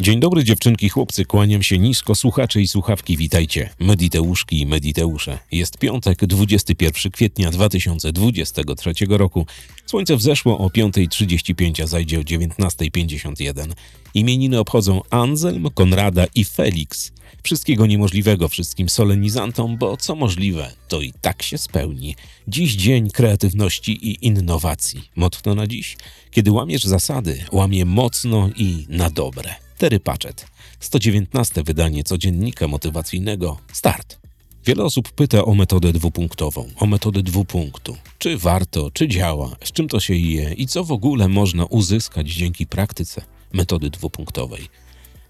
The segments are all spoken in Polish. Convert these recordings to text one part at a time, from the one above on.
Dzień dobry dziewczynki, chłopcy, kłaniam się nisko, słuchacze i słuchawki, witajcie. Mediteuszki i Mediteusze. Jest piątek, 21 kwietnia 2023 roku. Słońce wzeszło o 5.35, a zajdzie o 19.51. Imieniny obchodzą Anselm, Konrada i Felix. Wszystkiego niemożliwego wszystkim solenizantom, bo co możliwe, to i tak się spełni. Dziś dzień kreatywności i innowacji. Motto na dziś? Kiedy łamiesz zasady, łamie mocno i na dobre. Terry Patchett. 119 wydanie codziennika motywacyjnego. Start. Wiele osób pyta o metodę dwupunktową, o metodę dwupunktu. Czy warto, czy działa, z czym to się je i co w ogóle można uzyskać dzięki praktyce metody dwupunktowej.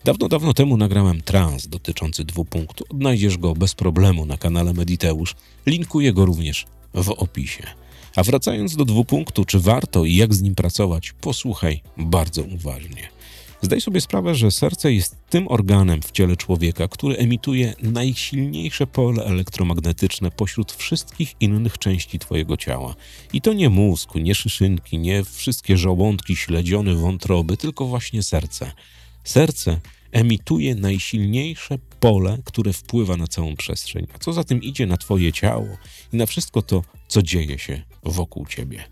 Dawno, dawno temu nagrałem trans dotyczący dwupunktu. Odnajdziesz go bez problemu na kanale Mediteusz. Linkuję go również w opisie. A wracając do dwupunktu, czy warto i jak z nim pracować, posłuchaj bardzo uważnie. Zdaj sobie sprawę, że serce jest tym organem w ciele człowieka, który emituje najsilniejsze pole elektromagnetyczne pośród wszystkich innych części Twojego ciała. I to nie mózg, nie szyszynki, nie wszystkie żołądki, śledziony, wątroby, tylko właśnie serce. Serce emituje najsilniejsze pole, które wpływa na całą przestrzeń, a co za tym idzie na Twoje ciało i na wszystko to, co dzieje się wokół Ciebie.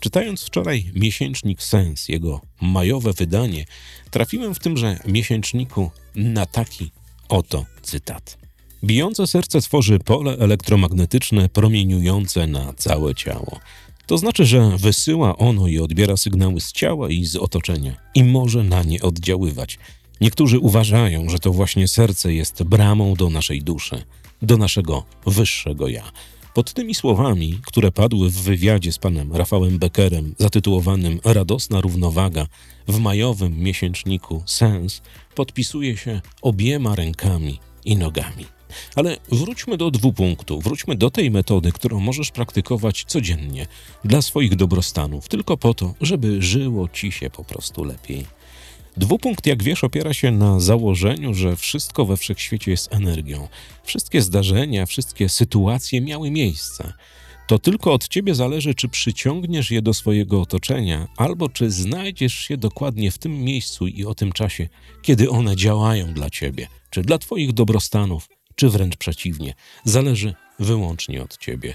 Czytając wczoraj miesięcznik Sens, jego majowe wydanie, trafiłem w tymże miesięczniku na taki oto cytat. Bijące serce tworzy pole elektromagnetyczne promieniujące na całe ciało. To znaczy, że wysyła ono i odbiera sygnały z ciała i z otoczenia i może na nie oddziaływać. Niektórzy uważają, że to właśnie serce jest bramą do naszej duszy, do naszego wyższego ja. Pod tymi słowami, które padły w wywiadzie z panem Rafałem Beckerem, zatytułowanym Radosna równowaga, w majowym miesięczniku Sens, podpisuje się obiema rękami i nogami. Ale wróćmy do dwupunktu, wróćmy do tej metody, którą możesz praktykować codziennie dla swoich dobrostanów, tylko po to, żeby żyło ci się po prostu lepiej. Dwupunkt, jak wiesz, opiera się na założeniu, że wszystko we wszechświecie jest energią. Wszystkie zdarzenia, wszystkie sytuacje miały miejsce. To tylko od ciebie zależy, czy przyciągniesz je do swojego otoczenia, albo czy znajdziesz się dokładnie w tym miejscu i o tym czasie, kiedy one działają dla ciebie, czy dla twoich dobrostanów, czy wręcz przeciwnie. Zależy wyłącznie od ciebie.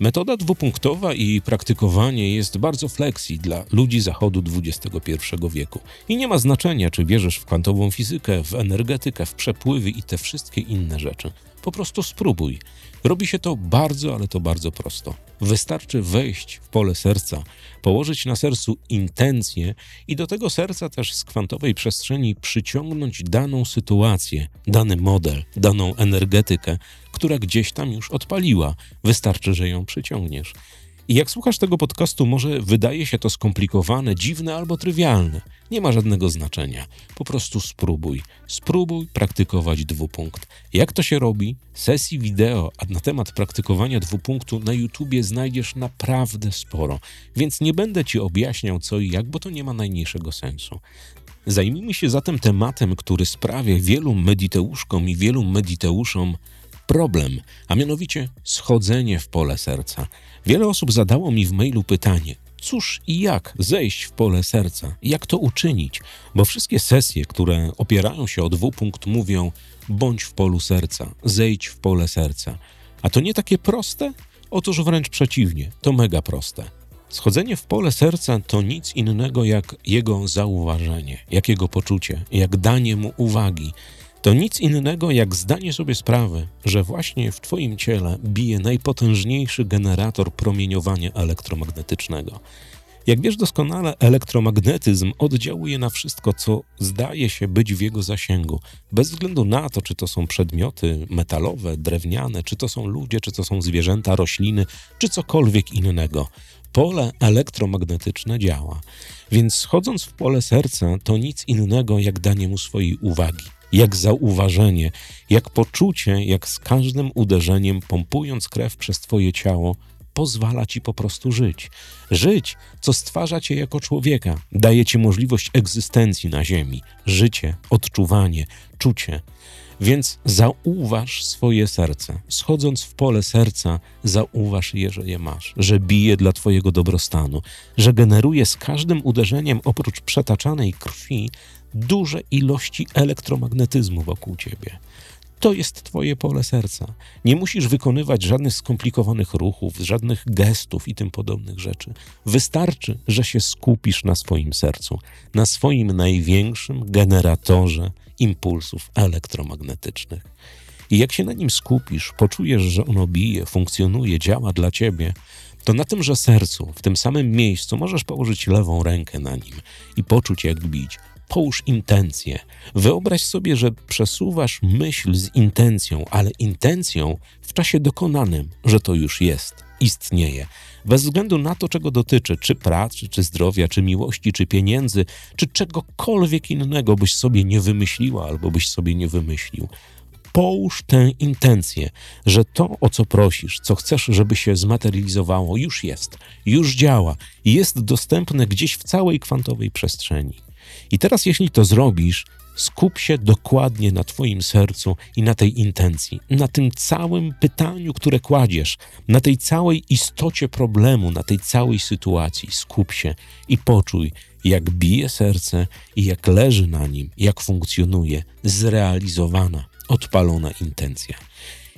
Metoda dwupunktowa i praktykowanie jest bardzo flexi dla ludzi zachodu XXI wieku. I nie ma znaczenia, czy wierzysz w kwantową fizykę, w energetykę, w przepływy i te wszystkie inne rzeczy. Po prostu spróbuj. Robi się to bardzo, ale to bardzo prosto. Wystarczy wejść w pole serca, położyć na sercu intencję i do tego serca też z kwantowej przestrzeni przyciągnąć daną sytuację, dany model, daną energetykę, która gdzieś tam już odpaliła. Wystarczy, że ją przyciągniesz. I jak słuchasz tego podcastu, może wydaje się to skomplikowane, dziwne albo trywialne. Nie ma żadnego znaczenia. Po prostu spróbuj. Spróbuj praktykować dwupunkt. Jak to się robi? Sesji wideo a na temat praktykowania dwupunktu na YouTubie znajdziesz naprawdę sporo, więc nie będę ci objaśniał co i jak, bo to nie ma najmniejszego sensu. Zajmijmy się zatem tematem, który sprawia wielu mediteuszkom i wielu mediteuszom problem, a mianowicie schodzenie w pole serca. Wiele osób zadało mi w mailu pytanie, cóż i jak zejść w pole serca, jak to uczynić, bo wszystkie sesje, które opierają się o dwupunkt, mówią bądź w polu serca, zejdź w pole serca. A to nie takie proste? Otóż wręcz przeciwnie, to mega proste. Schodzenie w pole serca to nic innego jak jego zauważenie, jak jego poczucie, jak danie mu uwagi, to nic innego jak zdanie sobie sprawy, że właśnie w Twoim ciele bije najpotężniejszy generator promieniowania elektromagnetycznego. Jak wiesz doskonale, elektromagnetyzm oddziałuje na wszystko, co zdaje się być w jego zasięgu, bez względu na to, czy to są przedmioty metalowe, drewniane, czy to są ludzie, czy to są zwierzęta, rośliny, czy cokolwiek innego. Pole elektromagnetyczne działa, więc schodząc w pole serca, to nic innego jak danie mu swojej uwagi jak zauważenie, jak poczucie, jak z każdym uderzeniem, pompując krew przez Twoje ciało, pozwala Ci po prostu żyć. Żyć, co stwarza Cię jako człowieka, daje Ci możliwość egzystencji na Ziemi, życie, odczuwanie, czucie. Więc zauważ swoje serce. Schodząc w pole serca, zauważ je, że je masz, że bije dla Twojego dobrostanu, że generuje z każdym uderzeniem oprócz przetaczanej krwi duże ilości elektromagnetyzmu wokół Ciebie. To jest Twoje pole serca. Nie musisz wykonywać żadnych skomplikowanych ruchów, żadnych gestów i tym podobnych rzeczy. Wystarczy, że się skupisz na swoim sercu, na swoim największym generatorze impulsów elektromagnetycznych. I jak się na nim skupisz, poczujesz, że ono bije, funkcjonuje, działa dla ciebie, to na tymże sercu, w tym samym miejscu, możesz położyć lewą rękę na nim i poczuć, jak bić. Połóż intencję. Wyobraź sobie, że przesuwasz myśl z intencją, ale intencją w czasie dokonanym, że to już jest, istnieje. Bez względu na to, czego dotyczy, czy pracy, czy zdrowia, czy miłości, czy pieniędzy, czy czegokolwiek innego byś sobie nie wymyśliła albo byś sobie nie wymyślił połóż tę intencję, że to, o co prosisz, co chcesz, żeby się zmaterializowało, już jest, już działa jest dostępne gdzieś w całej kwantowej przestrzeni. I teraz, jeśli to zrobisz, skup się dokładnie na Twoim sercu i na tej intencji, na tym całym pytaniu, które kładziesz, na tej całej istocie problemu, na tej całej sytuacji. Skup się i poczuj, jak bije serce i jak leży na nim, jak funkcjonuje zrealizowana, odpalona intencja.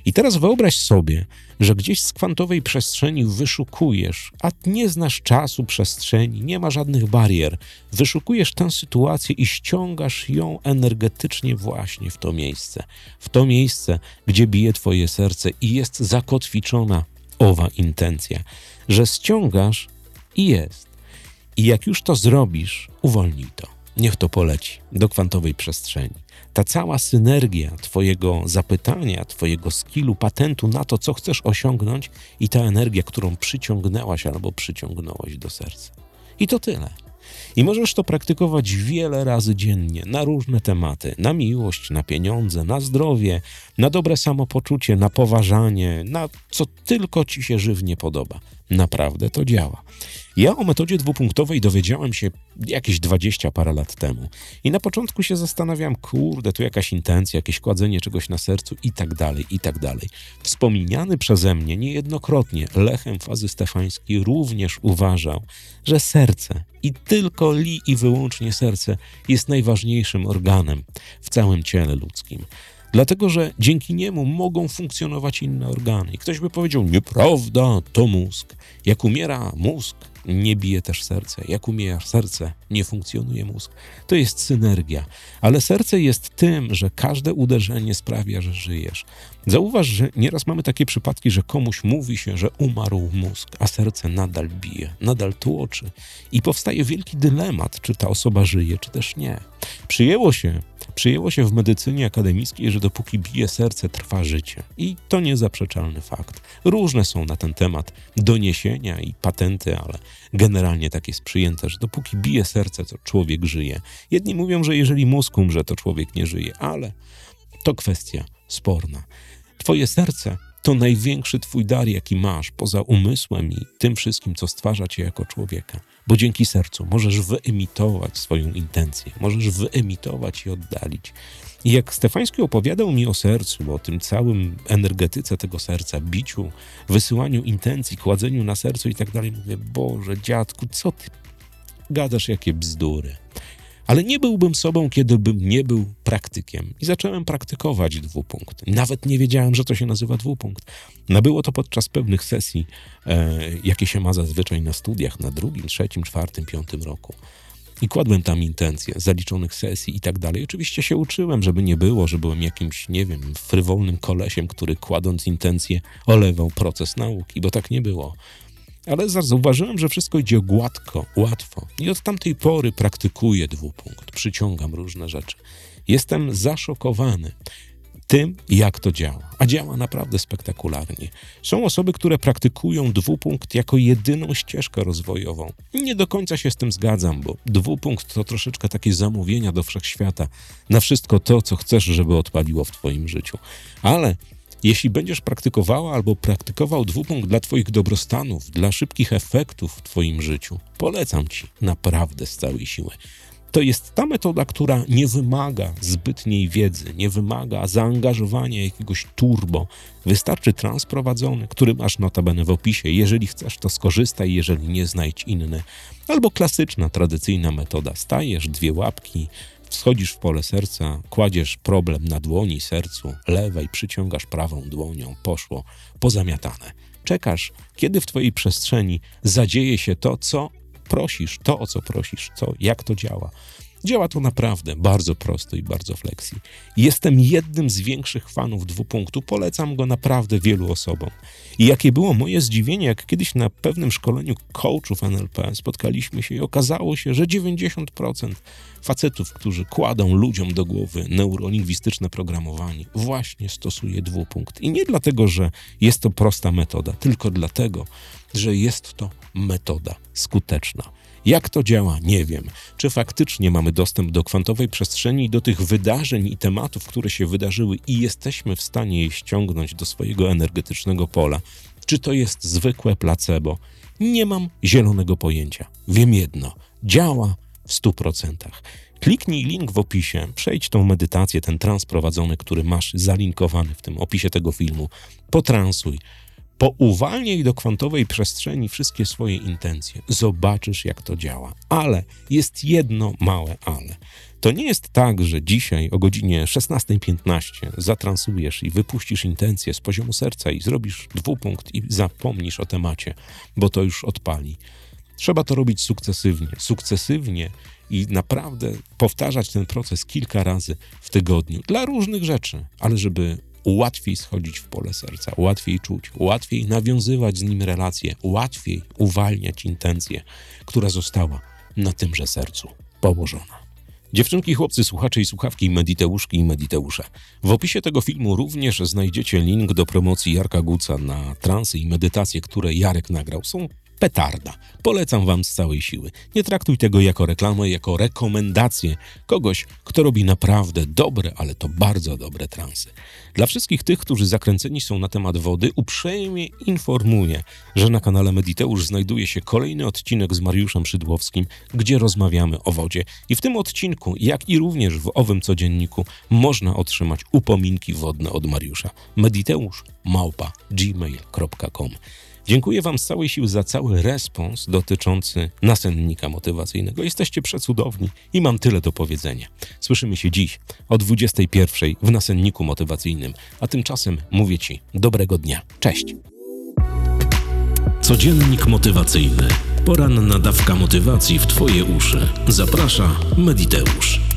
I teraz wyobraź sobie, że gdzieś z kwantowej przestrzeni wyszukujesz, a nie znasz czasu, przestrzeni, nie ma żadnych barier. Wyszukujesz tę sytuację i ściągasz ją energetycznie właśnie w to miejsce. W to miejsce, gdzie bije Twoje serce i jest zakotwiczona owa intencja, że ściągasz i jest. I jak już to zrobisz, uwolnij to. Niech to poleci do kwantowej przestrzeni ta cała synergia Twojego zapytania, Twojego skillu, patentu na to, co chcesz osiągnąć, i ta energia, którą przyciągnęłaś albo przyciągnąłeś do serca. I to tyle. I możesz to praktykować wiele razy dziennie na różne tematy: na miłość, na pieniądze, na zdrowie, na dobre samopoczucie, na poważanie, na co tylko ci się żywnie podoba. Naprawdę to działa. Ja o metodzie dwupunktowej dowiedziałem się jakieś 20 parę lat temu. I na początku się zastanawiam, kurde, tu jakaś intencja, jakieś kładzenie czegoś na sercu i tak dalej, i tak dalej. Wspomniany przeze mnie niejednokrotnie Lechem Fazy Stefański również uważał, że serce i tylko li i wyłącznie serce jest najważniejszym organem w całym ciele ludzkim dlatego że dzięki niemu mogą funkcjonować inne organy. I ktoś by powiedział: Nieprawda, to mózg. Jak umiera mózg, nie bije też serce. Jak umiera serce, nie funkcjonuje mózg. To jest synergia. Ale serce jest tym, że każde uderzenie sprawia, że żyjesz. Zauważ, że nieraz mamy takie przypadki, że komuś mówi się, że umarł mózg, a serce nadal bije, nadal tłoczy. I powstaje wielki dylemat, czy ta osoba żyje, czy też nie. Przyjęło się, przyjęło się w medycynie akademickiej, że dopóki bije serce, trwa życie. I to niezaprzeczalny fakt. Różne są na ten temat doniesienia i patenty, ale generalnie tak jest przyjęte, że dopóki bije serce, to człowiek żyje. Jedni mówią, że jeżeli mózg umrze, to człowiek nie żyje, ale to kwestia sporna. Twoje serce to największy Twój dar, jaki masz, poza umysłem i tym wszystkim, co stwarza Cię jako człowieka. Bo dzięki sercu możesz wyemitować swoją intencję, możesz wyemitować i oddalić. I jak Stefański opowiadał mi o sercu, o tym całym energetyce tego serca, biciu, wysyłaniu intencji, kładzeniu na sercu i tak dalej, mówię, Boże, dziadku, co ty gadasz, jakie bzdury. Ale nie byłbym sobą, kiedy bym nie był praktykiem. I zacząłem praktykować dwupunkt. Nawet nie wiedziałem, że to się nazywa dwupunkt. Nabyło to podczas pewnych sesji, e, jakie się ma zazwyczaj na studiach, na drugim, trzecim, czwartym, piątym roku. I kładłem tam intencje zaliczonych sesji i tak dalej. Oczywiście się uczyłem, żeby nie było, że byłem jakimś, nie wiem, frywolnym kolesiem, który kładąc intencje olewał proces nauki, bo tak nie było. Ale zauważyłem, że wszystko idzie gładko, łatwo. I od tamtej pory praktykuję dwupunkt, przyciągam różne rzeczy. Jestem zaszokowany tym, jak to działa. A działa naprawdę spektakularnie. Są osoby, które praktykują dwupunkt jako jedyną ścieżkę rozwojową. Nie do końca się z tym zgadzam, bo dwupunkt to troszeczkę takie zamówienia do wszechświata na wszystko to, co chcesz, żeby odpaliło w Twoim życiu. Ale jeśli będziesz praktykowała albo praktykował dwupunkt dla Twoich dobrostanów, dla szybkich efektów w Twoim życiu, polecam Ci naprawdę z całej siły. To jest ta metoda, która nie wymaga zbytniej wiedzy, nie wymaga zaangażowania jakiegoś turbo. Wystarczy trans prowadzony, który masz notabene w opisie. Jeżeli chcesz, to skorzystaj, jeżeli nie, znajdź inny. Albo klasyczna, tradycyjna metoda. Stajesz, dwie łapki, wschodzisz w pole serca, kładziesz problem na dłoni, sercu, lewej, przyciągasz prawą dłonią, poszło, pozamiatane. Czekasz, kiedy w twojej przestrzeni zadzieje się to, co prosisz, to o co prosisz, co, jak to działa. Działa to naprawdę bardzo prosto i bardzo flexi. Jestem jednym z większych fanów dwupunktu, polecam go naprawdę wielu osobom. I jakie było moje zdziwienie, jak kiedyś na pewnym szkoleniu coachów NLP spotkaliśmy się i okazało się, że 90% facetów, którzy kładą ludziom do głowy neurolingwistyczne programowanie, właśnie stosuje dwupunkt. I nie dlatego, że jest to prosta metoda, tylko dlatego, że jest to metoda skuteczna. Jak to działa, nie wiem. Czy faktycznie mamy dostęp do kwantowej przestrzeni do tych wydarzeń i tematów, które się wydarzyły, i jesteśmy w stanie je ściągnąć do swojego energetycznego pola? Czy to jest zwykłe placebo? Nie mam zielonego pojęcia. Wiem jedno: działa w 100%. Kliknij link w opisie, przejdź tą medytację, ten trans prowadzony, który masz zalinkowany w tym opisie tego filmu. Potransuj. Pouwalniaj do kwantowej przestrzeni wszystkie swoje intencje. Zobaczysz, jak to działa. Ale jest jedno małe ale. To nie jest tak, że dzisiaj o godzinie 16.15 zatransujesz i wypuścisz intencję z poziomu serca i zrobisz dwupunkt i zapomnisz o temacie, bo to już odpali. Trzeba to robić sukcesywnie, sukcesywnie i naprawdę powtarzać ten proces kilka razy w tygodniu dla różnych rzeczy, ale żeby łatwiej schodzić w pole serca, łatwiej czuć, łatwiej nawiązywać z nim relacje, łatwiej uwalniać intencję, która została na tymże sercu położona. Dziewczynki, chłopcy, słuchacze i słuchawki, mediteuszki i mediteusze. W opisie tego filmu również znajdziecie link do promocji Jarka Guca na transy i medytacje, które Jarek nagrał. Są petarda. Polecam wam z całej siły. Nie traktuj tego jako reklamę, jako rekomendację kogoś, kto robi naprawdę dobre, ale to bardzo dobre transy. Dla wszystkich tych, którzy zakręceni są na temat wody, uprzejmie informuję, że na kanale Mediteusz znajduje się kolejny odcinek z Mariuszem Szydłowskim, gdzie rozmawiamy o wodzie. I w tym odcinku, jak i również w owym codzienniku, można otrzymać upominki wodne od Mariusza. Mediteusz małpa gmail.com Dziękuję Wam z całej siły za cały respons dotyczący nasennika motywacyjnego. Jesteście przecudowni i mam tyle do powiedzenia. Słyszymy się dziś o 21 w nasenniku motywacyjnym, a tymczasem mówię Ci dobrego dnia. Cześć! Codziennik motywacyjny. Poranna dawka motywacji w Twoje uszy. Zaprasza Mediteusz.